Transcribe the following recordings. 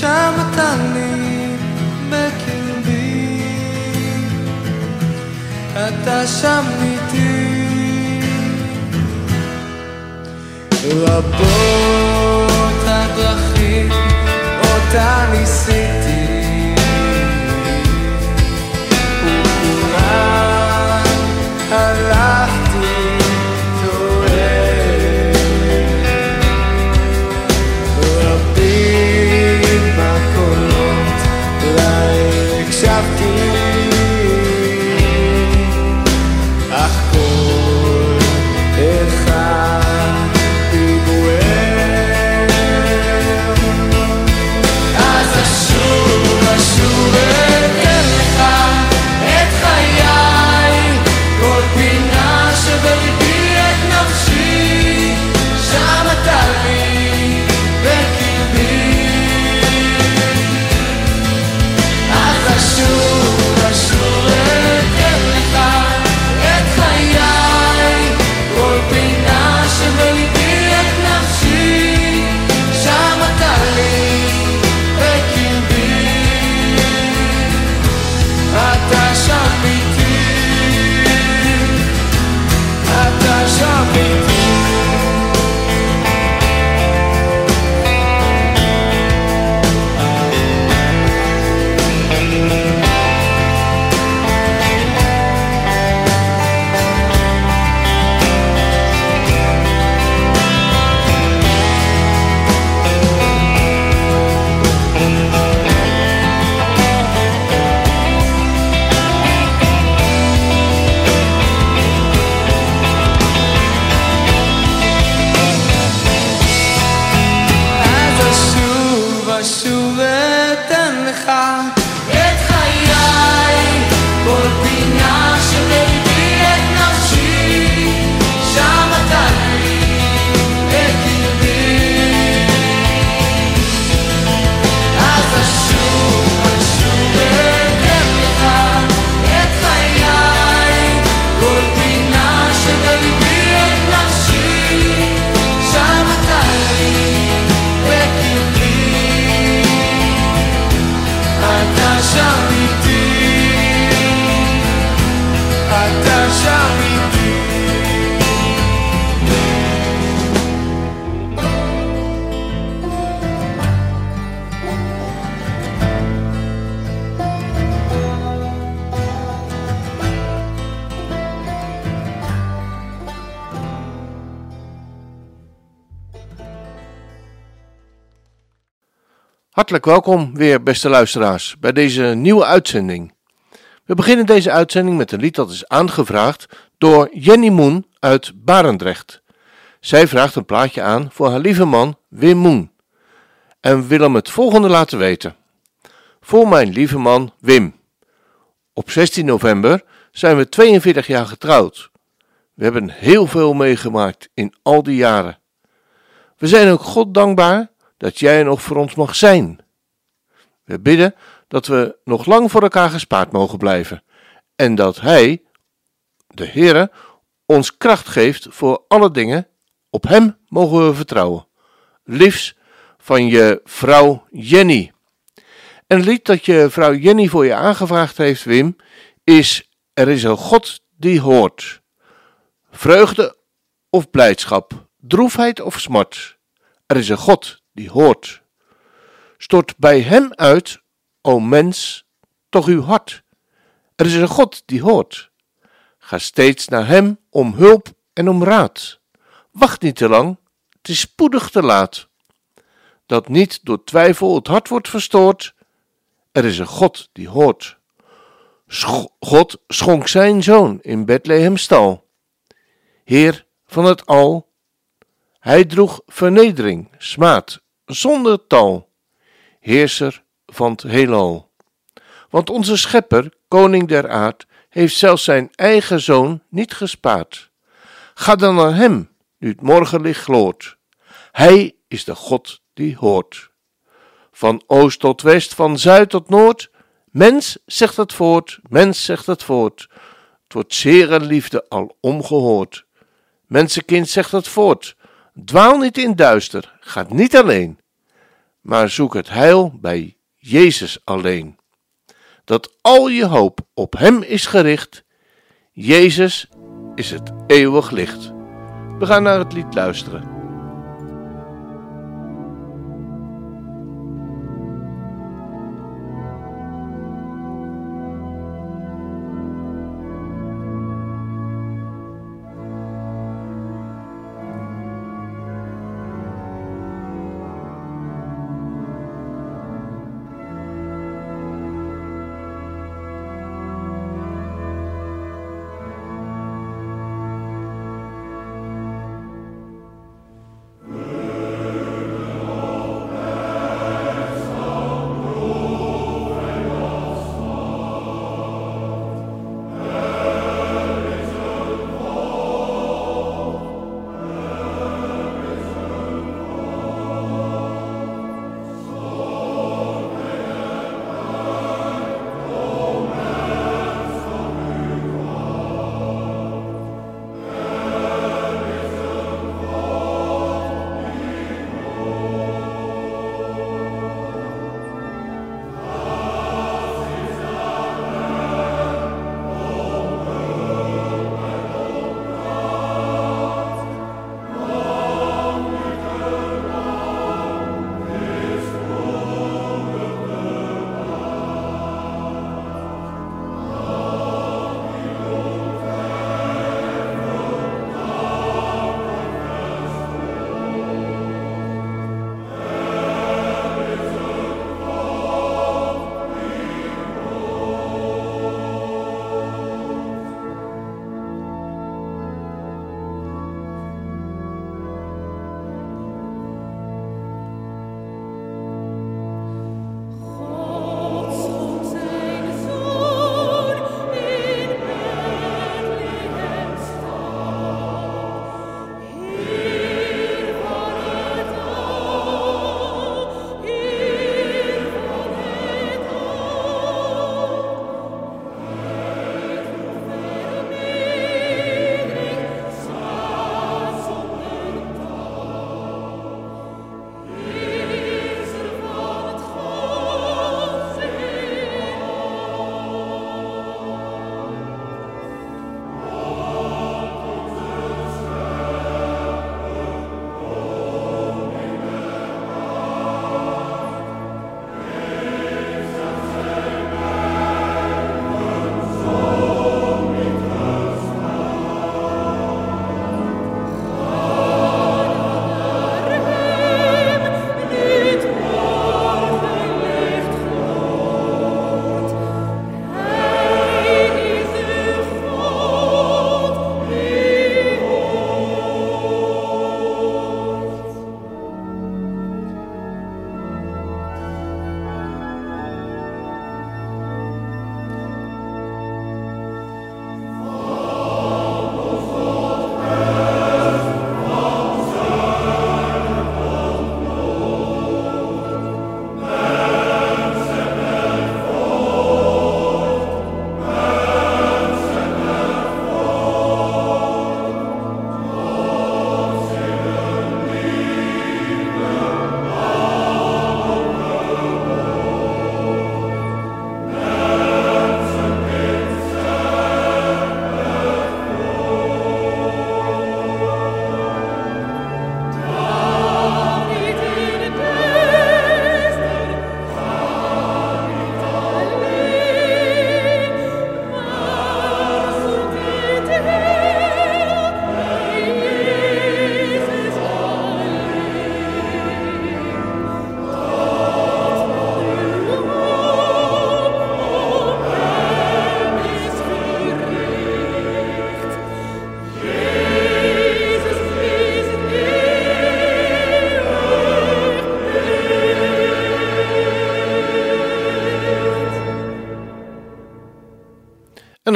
שם אתה לי בקרבי. אתה שם איתי. רבות הדרכים אותה ניסיתי, וכולן Hartelijk welkom weer, beste luisteraars, bij deze nieuwe uitzending. We beginnen deze uitzending met een lied dat is aangevraagd door Jenny Moen uit Barendrecht. Zij vraagt een plaatje aan voor haar lieve man Wim Moen en wil hem het volgende laten weten. Voor mijn lieve man Wim. Op 16 november zijn we 42 jaar getrouwd. We hebben heel veel meegemaakt in al die jaren. We zijn ook God dankbaar dat jij nog voor ons mag zijn. We bidden dat we nog lang voor elkaar gespaard mogen blijven en dat Hij, de Heere, ons kracht geeft voor alle dingen. Op Hem mogen we vertrouwen. Liefs van je vrouw Jenny. En het lied dat je vrouw Jenny voor je aangevraagd heeft, Wim, is Er is een God die hoort. Vreugde of blijdschap, droefheid of smart. Er is een God die hoort. Stort bij hem uit, o mens, toch uw hart. Er is een God die hoort. Ga steeds naar hem om hulp en om raad. Wacht niet te lang, het is spoedig te laat. Dat niet door twijfel het hart wordt verstoord. Er is een God die hoort. God schonk zijn zoon in Bethlehem stal. Heer van het al, hij droeg vernedering, smaad, zonder tal, heerser van het heelal. Want onze schepper, koning der aard, heeft zelfs zijn eigen zoon niet gespaard. Ga dan naar hem, nu het morgenlicht gloort. Hij is de God die hoort. Van oost tot west, van zuid tot noord, mens zegt het voort, mens zegt het voort. Het wordt zere liefde al omgehoord. Mensenkind zegt het voort, dwaal niet in duister, gaat niet alleen, maar zoek het heil bij Jezus alleen. Dat al je hoop op Hem is gericht, Jezus is het eeuwig licht. We gaan naar het lied luisteren.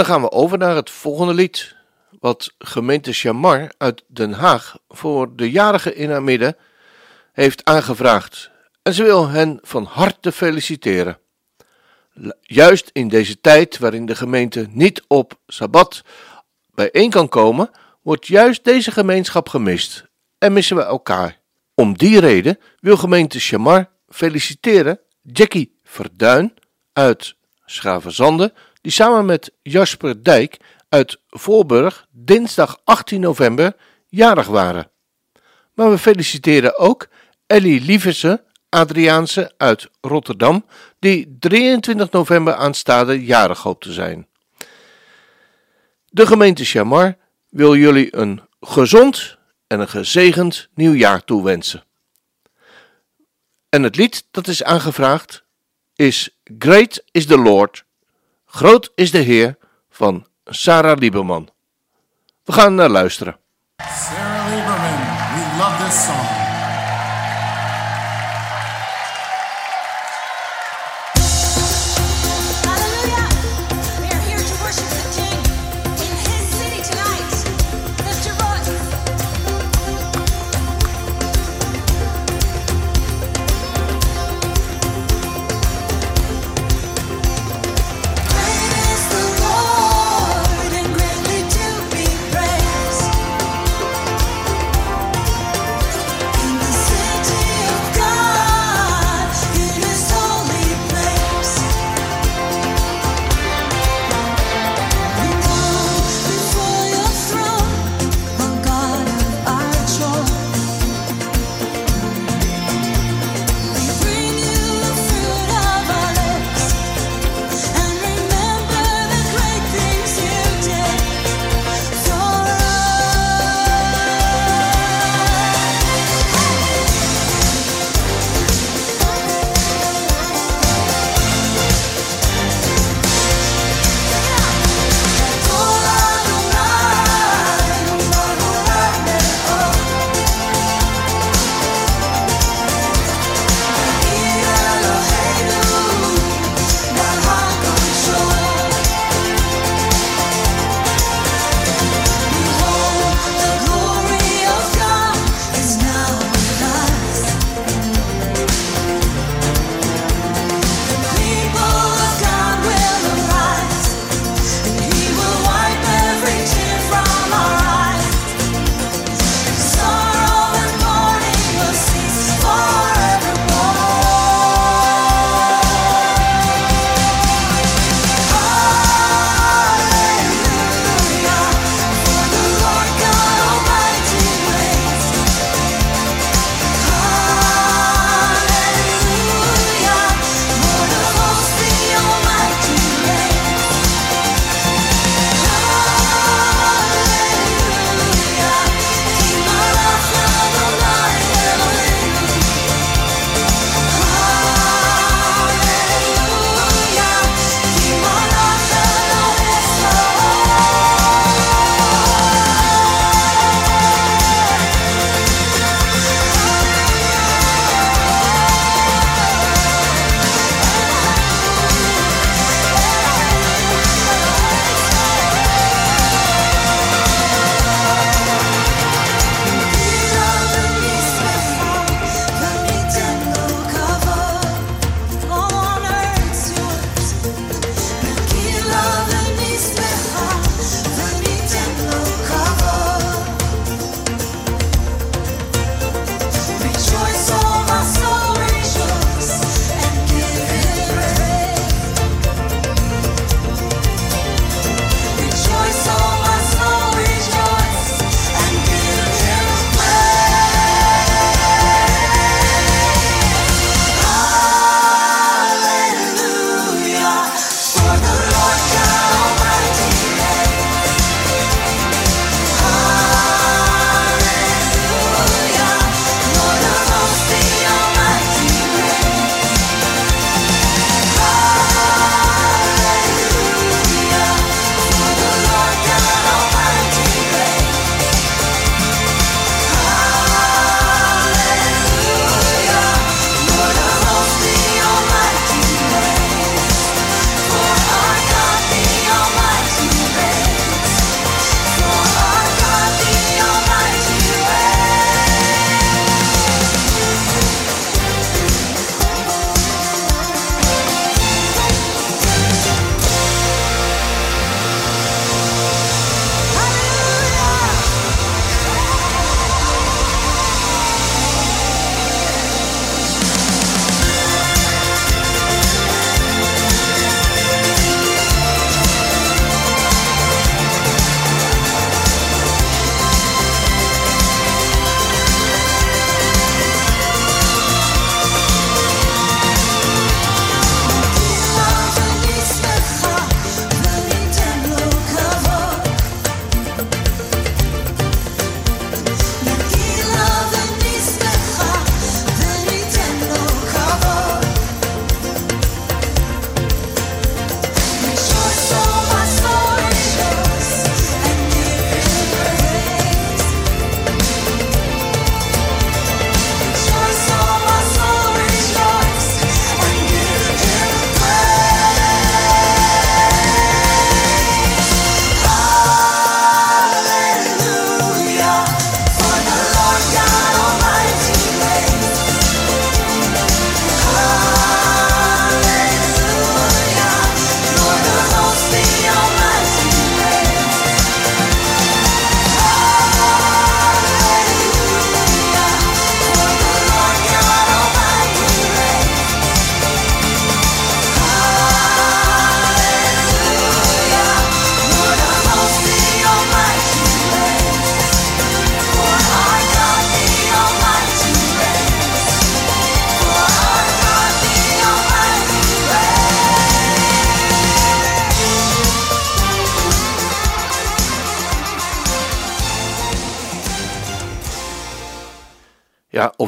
Dan gaan we over naar het volgende lied, wat gemeente Chamar uit Den Haag voor de jarigen in haar midden heeft aangevraagd. En ze wil hen van harte feliciteren. Juist in deze tijd waarin de gemeente niet op sabbat bijeen kan komen, wordt juist deze gemeenschap gemist en missen we elkaar. Om die reden wil gemeente Chamar feliciteren Jackie Verduin uit Schavenzande, die samen met Jasper Dijk uit Voorburg dinsdag 18 november jarig waren. Maar we feliciteren ook Ellie Lieverse Adriaanse uit Rotterdam, die 23 november aanstaande jarig hoopt te zijn. De gemeente Chamar wil jullie een gezond en een gezegend nieuwjaar toewensen. En het lied dat is aangevraagd is Great is the Lord, Groot is de Heer van Sarah Lieberman. We gaan naar luisteren. Sarah Lieberman, we love this song.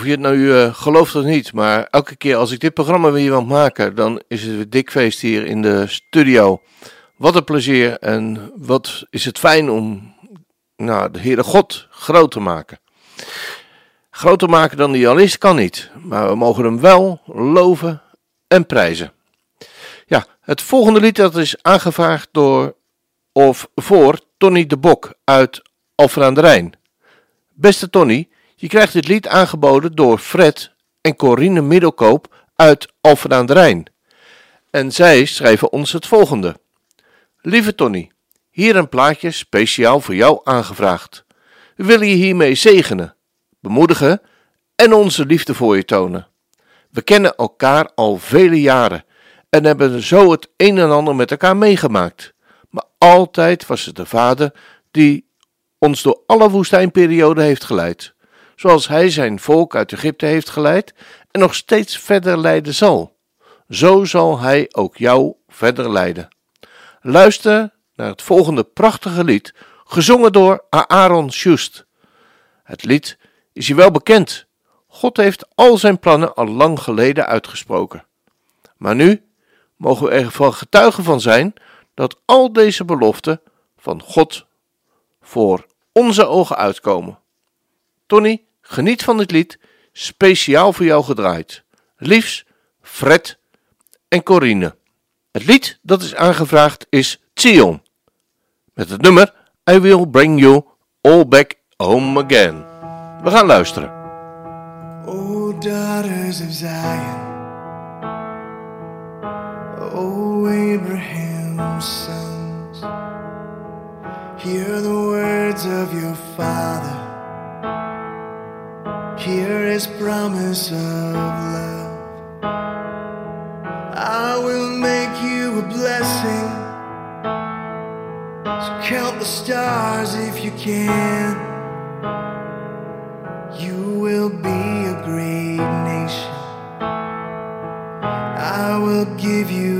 Je het nou eh, gelooft of niet, maar elke keer als ik dit programma weer wil maken, dan is het weer dik feest hier in de studio. Wat een plezier en wat is het fijn om nou, de Heere God groot te maken. Groter maken dan die al is, kan niet, maar we mogen hem wel loven en prijzen. Ja, het volgende lied dat is aangevraagd door of voor Tony de Bok uit Alphen aan de Rijn. Beste Tony, je krijgt dit lied aangeboden door Fred en Corine Middelkoop uit Alphen aan de Rijn. En zij schrijven ons het volgende. Lieve Tony, hier een plaatje speciaal voor jou aangevraagd. We willen je hiermee zegenen, bemoedigen en onze liefde voor je tonen. We kennen elkaar al vele jaren en hebben zo het een en ander met elkaar meegemaakt. Maar altijd was het de Vader die ons door alle woestijnperioden heeft geleid, zoals Hij zijn volk uit Egypte heeft geleid en nog steeds verder leiden zal. Zo zal Hij ook jou verder leiden. Luister naar het volgende prachtige lied, gezongen door Aaron Schust. Het lied is je wel bekend. God heeft al zijn plannen al lang geleden uitgesproken. Maar nu mogen we ervan getuigen van zijn dat al deze beloften van God voor onze ogen uitkomen. Tony, geniet van dit lied, speciaal voor jou gedraaid. Liefs, Fred en Corine. Het lied dat is aangevraagd is Zion. Met het nummer I Will Bring You All Back Home Again. We gaan luisteren. O daughters of Zion, O Abraham's hear the words of your father, hear his promise of love. I will make you a blessing, so count the stars if you can. You will be a great nation. I will give you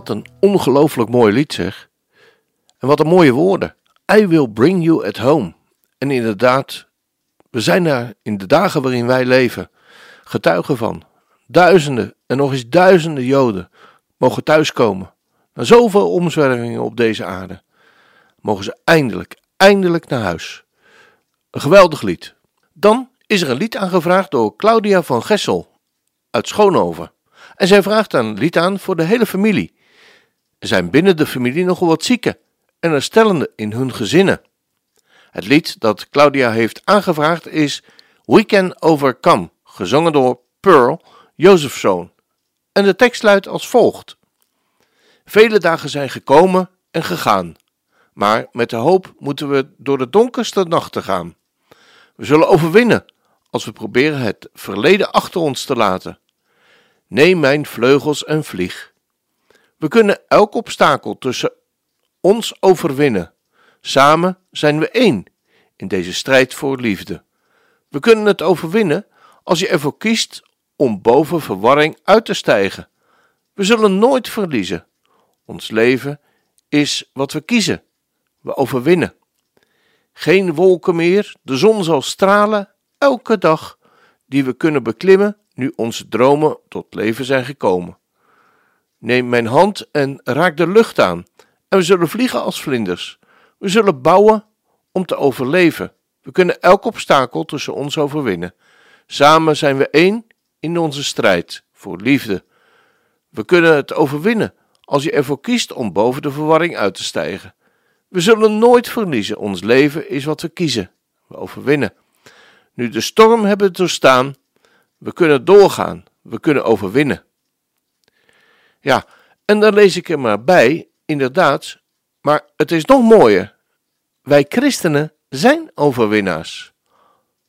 Wat een ongelooflijk mooi lied zeg. En wat een mooie woorden. I will bring you at home. En inderdaad, we zijn daar in de dagen waarin wij leven getuigen van. Duizenden en nog eens duizenden Joden mogen thuiskomen. Na zoveel omzwervingen op deze aarde. Mogen ze eindelijk, eindelijk naar huis. Een geweldig lied. Dan is er een lied aangevraagd door Claudia van Gessel uit Schoonhoven. En zij vraagt een lied aan voor de hele familie. Er zijn binnen de familie nogal wat zieken en herstellende in hun gezinnen. Het lied dat Claudia heeft aangevraagd is We Can Overcome, gezongen door Pearl, Jozef's zoon. En de tekst luidt als volgt. Vele dagen zijn gekomen en gegaan, maar met de hoop moeten we door de donkerste nachten gaan. We zullen overwinnen als we proberen het verleden achter ons te laten. Neem mijn vleugels en vlieg. We kunnen elk obstakel tussen ons overwinnen. Samen zijn we één in deze strijd voor liefde. We kunnen het overwinnen als je ervoor kiest om boven verwarring uit te stijgen. We zullen nooit verliezen. Ons leven is wat we kiezen. We overwinnen. Geen wolken meer, de zon zal stralen elke dag die we kunnen beklimmen nu onze dromen tot leven zijn gekomen. Neem mijn hand en raak de lucht aan en we zullen vliegen als vlinders. We zullen bouwen om te overleven. We kunnen elk obstakel tussen ons overwinnen. Samen zijn we één in onze strijd voor liefde. We kunnen het overwinnen als je ervoor kiest om boven de verwarring uit te stijgen. We zullen nooit verliezen. Ons leven is wat we kiezen. We overwinnen. Nu de storm hebben doorstaan, we kunnen doorgaan. We kunnen overwinnen. Ja, en dan lees ik er maar bij, inderdaad, maar het is nog mooier. Wij christenen zijn overwinnaars.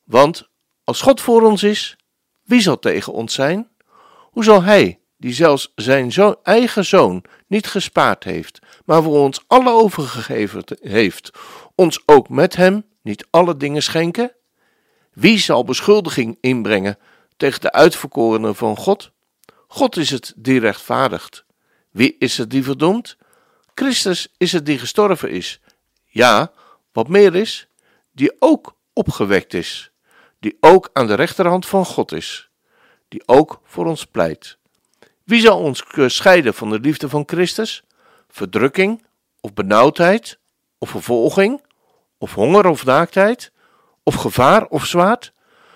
Want als God voor ons is, wie zal tegen ons zijn? Hoe zal Hij, die zelfs zijn eigen zoon niet gespaard heeft, maar voor ons alle overgegeven heeft, ons ook met Hem niet alle dingen schenken? Wie zal beschuldiging inbrengen tegen de uitverkorenen van God? God is het die rechtvaardigt. Wie is het die verdoemt? Christus is het die gestorven is. Ja, wat meer is, die ook opgewekt is, die ook aan de rechterhand van God is, die ook voor ons pleit. Wie zal ons scheiden van de liefde van Christus? Verdrukking of benauwdheid of vervolging of honger of naaktheid of gevaar of zwaard?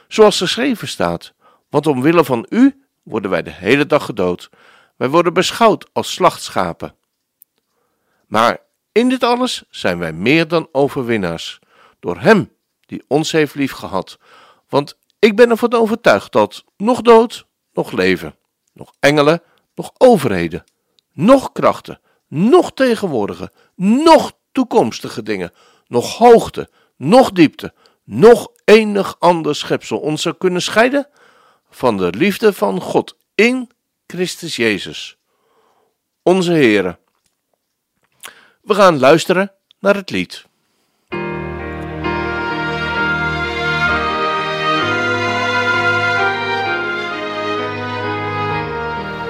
Zoals geschreven staat, want omwille van u worden wij de hele dag gedood. Wij worden beschouwd als slachtschapen. Maar in dit alles zijn wij meer dan overwinnaars, door Hem die ons heeft liefgehad. Want ik ben ervan overtuigd dat nog dood, nog leven, nog engelen, nog overheden, nog krachten, nog tegenwoordige, nog toekomstige dingen, nog hoogte, nog diepte, nog enig ander schepsel ons zou kunnen scheiden van de liefde van God in Christus Jezus, onze Heer. We gaan luisteren naar het lied.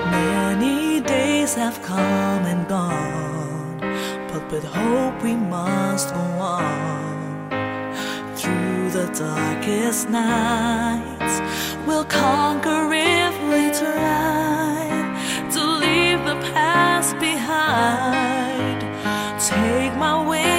Many days have come and gone, but with hope we must go on through the darkest night. We'll conquer if we try to leave the past behind. Take my way.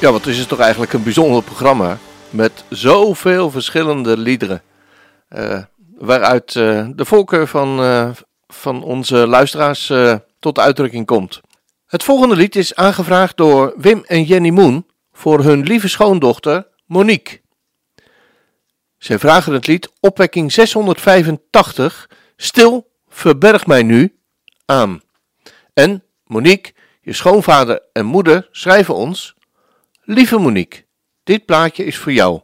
Ja, is het toch eigenlijk een bijzonder programma met zoveel verschillende liederen. eh, waaruit eh, de voorkeur van, eh, van onze luisteraars tot uitdrukking komt. Het volgende lied is aangevraagd door Wim en Jenny Moon voor hun lieve schoondochter Monique. Zij vragen het lied Opwekking 685 Stil, verberg mij nu aan. En Monique, je schoonvader en moeder schrijven ons Lieve Monique, dit plaatje is voor jou,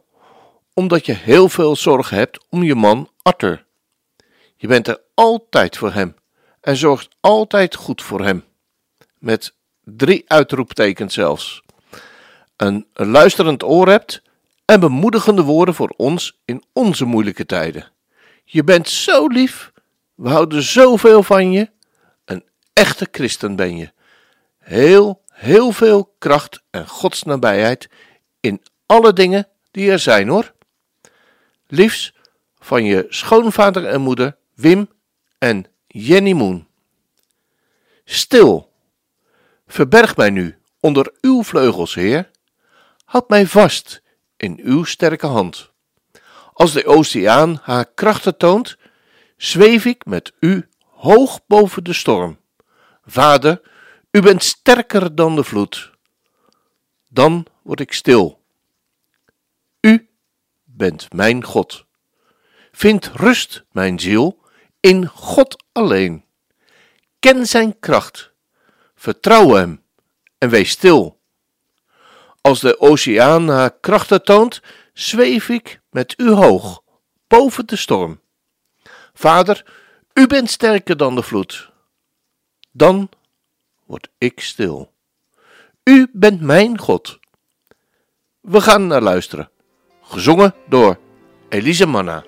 omdat je heel veel zorgen hebt om je man Arthur. Je bent er altijd voor hem en zorgt altijd goed voor hem. Met drie uitroeptekens zelfs. Een, luisterend oor hebt en bemoedigende woorden voor ons in onze moeilijke tijden. Je bent zo lief, we houden zoveel van je. Een echte christen ben je. Heel, heel veel kracht en Gods nabijheid in alle dingen die er zijn hoor. Liefs van je schoonvader en moeder Wim en Jenny Moon. Stil, verberg mij nu onder uw vleugels, Heer. Houd mij vast in uw sterke hand. Als de oceaan haar krachten toont, zweef ik met u hoog boven de storm. Vader, u bent sterker dan de vloed. Dan word ik stil. U bent mijn God. Vind rust, mijn ziel, in God alleen. Ken zijn kracht, vertrouw hem en wees stil. Als de oceaan haar krachten toont, zweef ik met u hoog, boven de storm. Vader, u bent sterker dan de vloed. Dan word ik stil. U bent mijn God. We gaan naar luisteren. Gezongen door Elise Manna.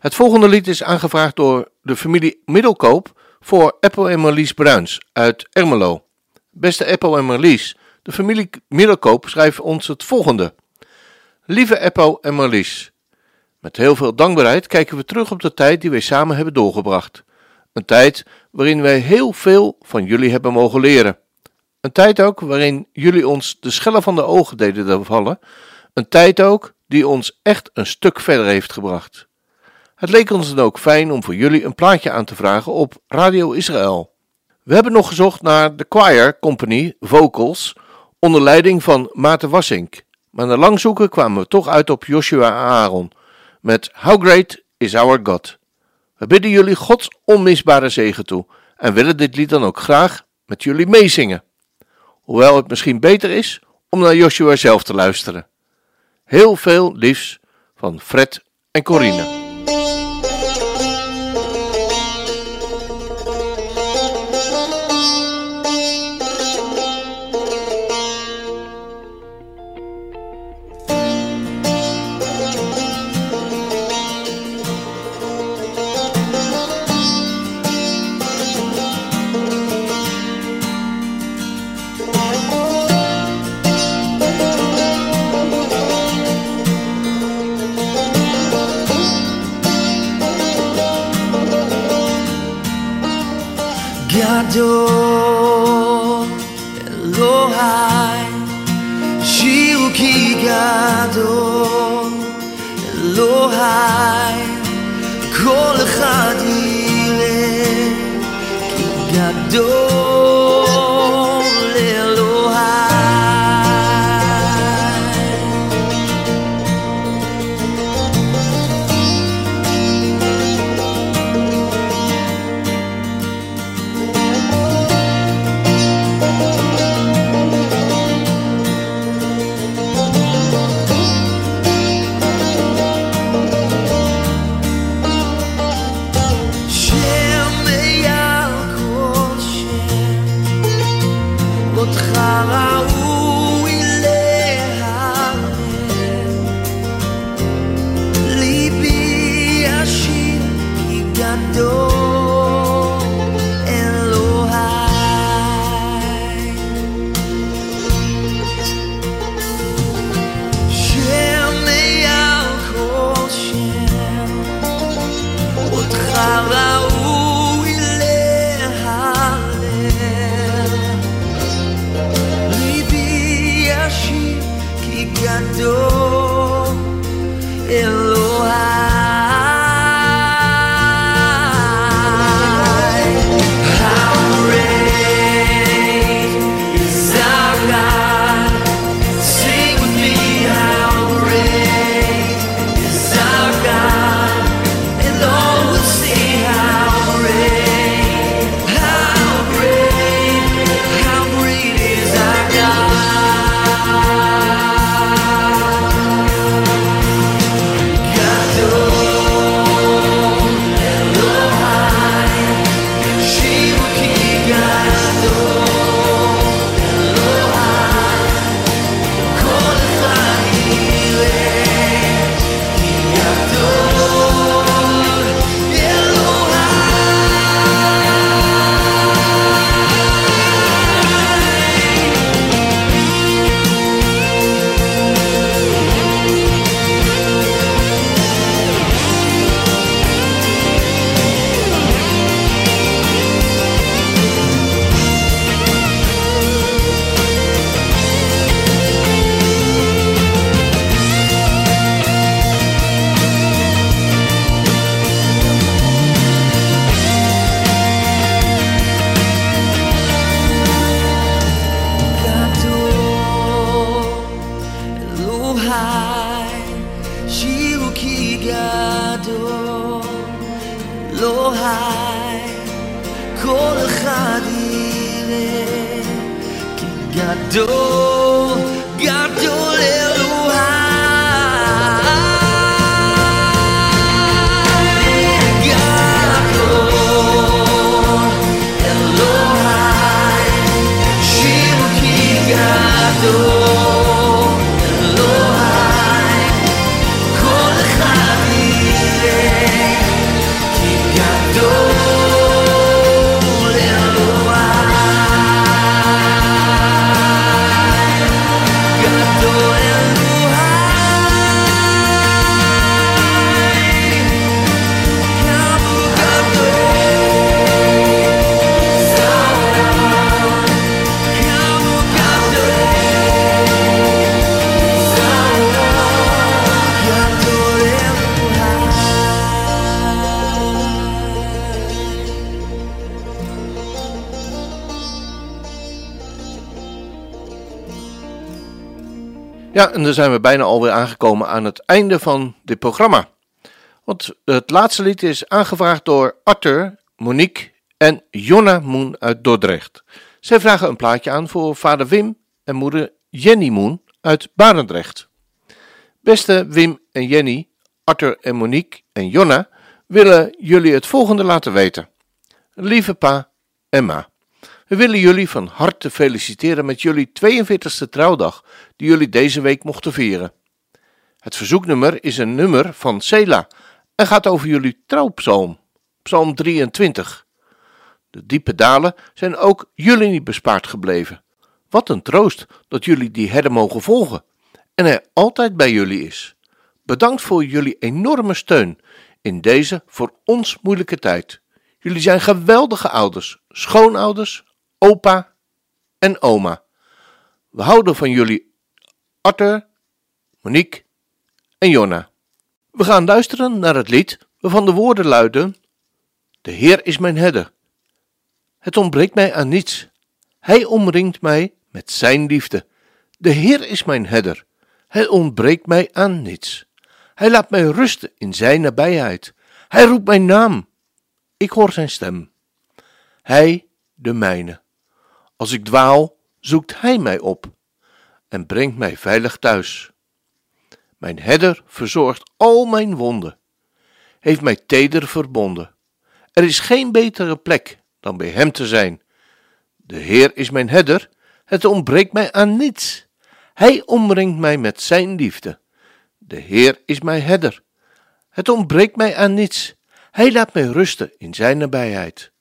Het volgende lied is aangevraagd door de familie Middelkoop voor Apple en Marlies Bruins uit Ermelo. Beste Apple en Marlies, de familie Middelkoop schrijft ons het volgende. Lieve Apple en Marlies, met heel veel dankbaarheid kijken we terug op de tijd die wij samen hebben doorgebracht. Een tijd waarin wij heel veel van jullie hebben mogen leren. Een tijd ook waarin jullie ons de schellen van de ogen deden vallen. Een tijd ook die ons echt een stuk verder heeft gebracht. Het leek ons dan ook fijn om voor jullie een plaatje aan te vragen op Radio Israël. We hebben nog gezocht naar de Choir Company Vocals onder leiding van Maarten Wassink. Maar na lang zoeken kwamen we toch uit op Joshua Aaron met How Great is Our God. We bidden jullie Gods onmisbare zegen toe en willen dit lied dan ook graag met jullie meezingen. Hoewel het misschien beter is om naar Joshua zelf te luisteren. Heel veel liefs van Fred en Corine. door Ja, en dan zijn we bijna alweer aangekomen aan het einde van dit programma. Want het laatste lied is aangevraagd door Arthur, Monique en Jonna Moen uit Dordrecht. Zij vragen een plaatje aan voor vader Wim en moeder Jenny Moen uit Barendrecht. Beste Wim en Jenny, Arthur en Monique en Jonna willen jullie het volgende laten weten. Lieve pa en ma. We willen jullie van harte feliciteren met jullie 42e trouwdag, die jullie deze week mochten vieren. Het verzoeknummer is een nummer van Sela en gaat over jullie trouwpsalm, psalm 23. De diepe dalen zijn ook jullie niet bespaard gebleven. Wat een troost dat jullie die herder mogen volgen en hij altijd bij jullie is. Bedankt voor jullie enorme steun in deze voor ons moeilijke tijd. Jullie zijn geweldige ouders, schoonouders, opa en oma. We houden van jullie Arthur, Monique en Jonna. We gaan luisteren naar het lied waarvan de woorden luiden: De Heer is mijn herder. Het ontbreekt mij aan niets. Hij omringt mij met zijn liefde. De Heer is mijn herder. Het ontbreekt mij aan niets. Hij laat mij rusten in zijn nabijheid. Hij roept mijn naam. Ik hoor zijn stem. Hij, de mijne. Als ik dwaal, zoekt hij mij op en brengt mij veilig thuis. Mijn herder verzorgt al mijn wonden, heeft mij teder verbonden. Er is geen betere plek dan bij hem te zijn. De Heer is mijn herder, het ontbreekt mij aan niets. Hij omringt mij met zijn liefde. De Heer is mijn herder. Het ontbreekt mij aan niets. Hij laat mij rusten in zijn nabijheid.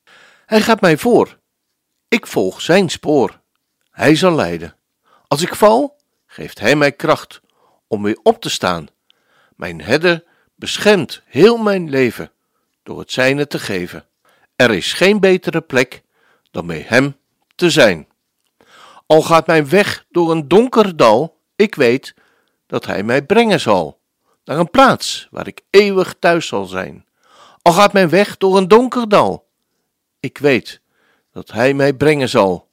Hij gaat mij voor. Ik volg zijn spoor. Hij zal leiden. Als ik val, geeft hij mij kracht om weer op te staan. Mijn herder beschermt heel mijn leven door het zijne te geven. Er is geen betere plek dan bij hem te zijn. Al gaat mijn weg door een donker dal, ik weet dat hij mij brengen zal naar een plaats waar ik eeuwig thuis zal zijn. Al gaat mijn weg door een donker dal, ik weet dat hij mij brengen zal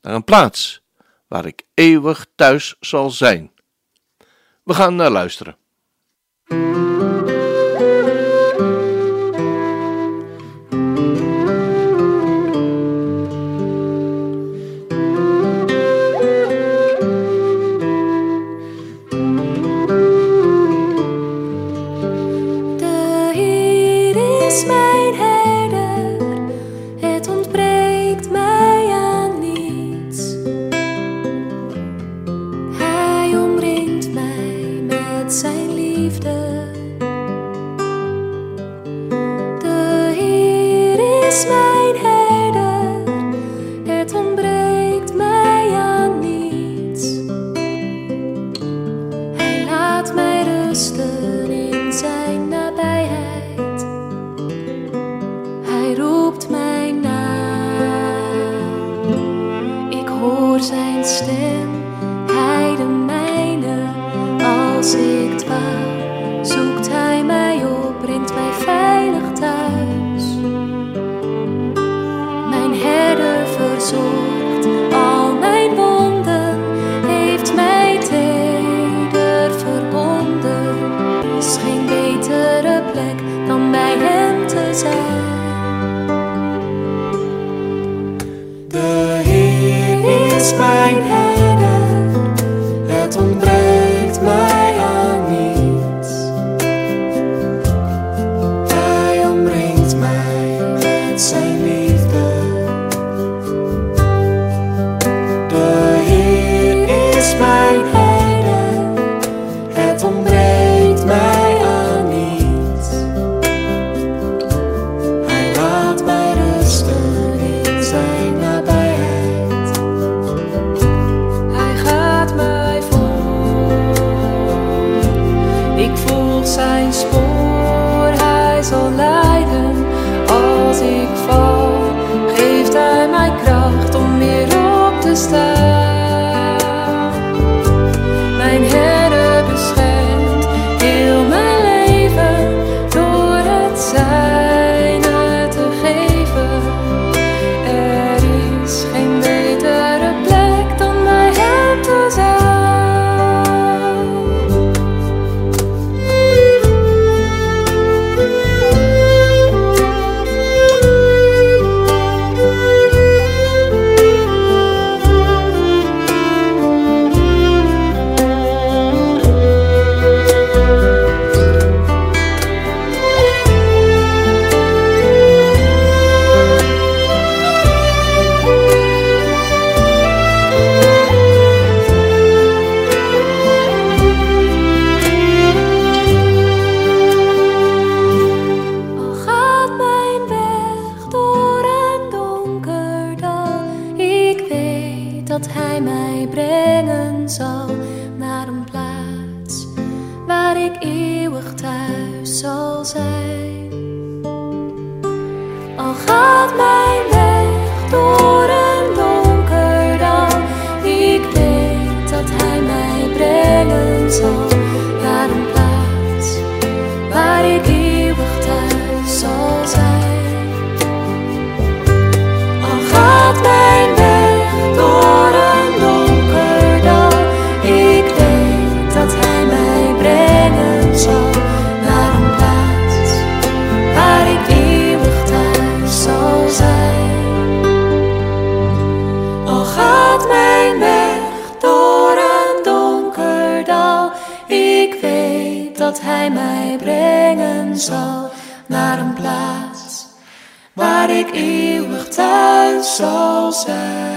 naar een plaats waar ik eeuwig thuis zal zijn. We gaan naar luisteren. Brengen zal naar een plaats waar ik eeuwig thuis zal zijn.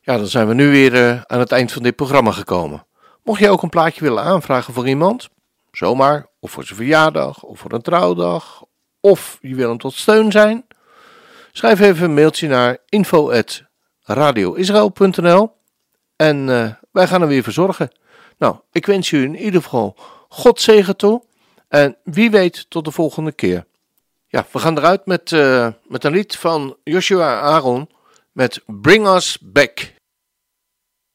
Ja, dan zijn we nu weer eh, aan het eind van dit programma gekomen. Mocht je ook een plaatje willen aanvragen voor iemand, zomaar, of voor zijn verjaardag, of voor een trouwdag, of je wil hem tot steun zijn, schrijf even een mailtje naar info.radioisrael.nl en eh, wij gaan er weer verzorgen. Nou, ik wens u in ieder geval God zegen toe en wie weet tot de volgende keer. Ja, we gaan eruit met, eh, met een lied van Joshua Aaron met Bring Us Back.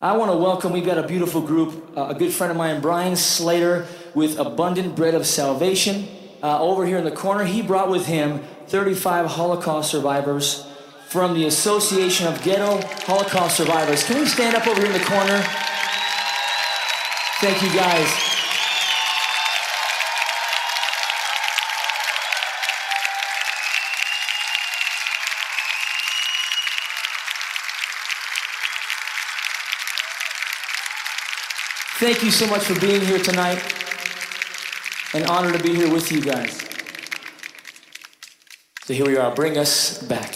I want to welcome, we've got a beautiful group, uh, a good friend of mine, Brian Slater, with Abundant Bread of Salvation. Uh, over here in the corner, he brought with him 35 Holocaust survivors from the Association of Ghetto Holocaust Survivors. Can we stand up over here in the corner? Thank you guys. Thank you so much for being here tonight. An honor to be here with you guys. So here we are. Bring us back.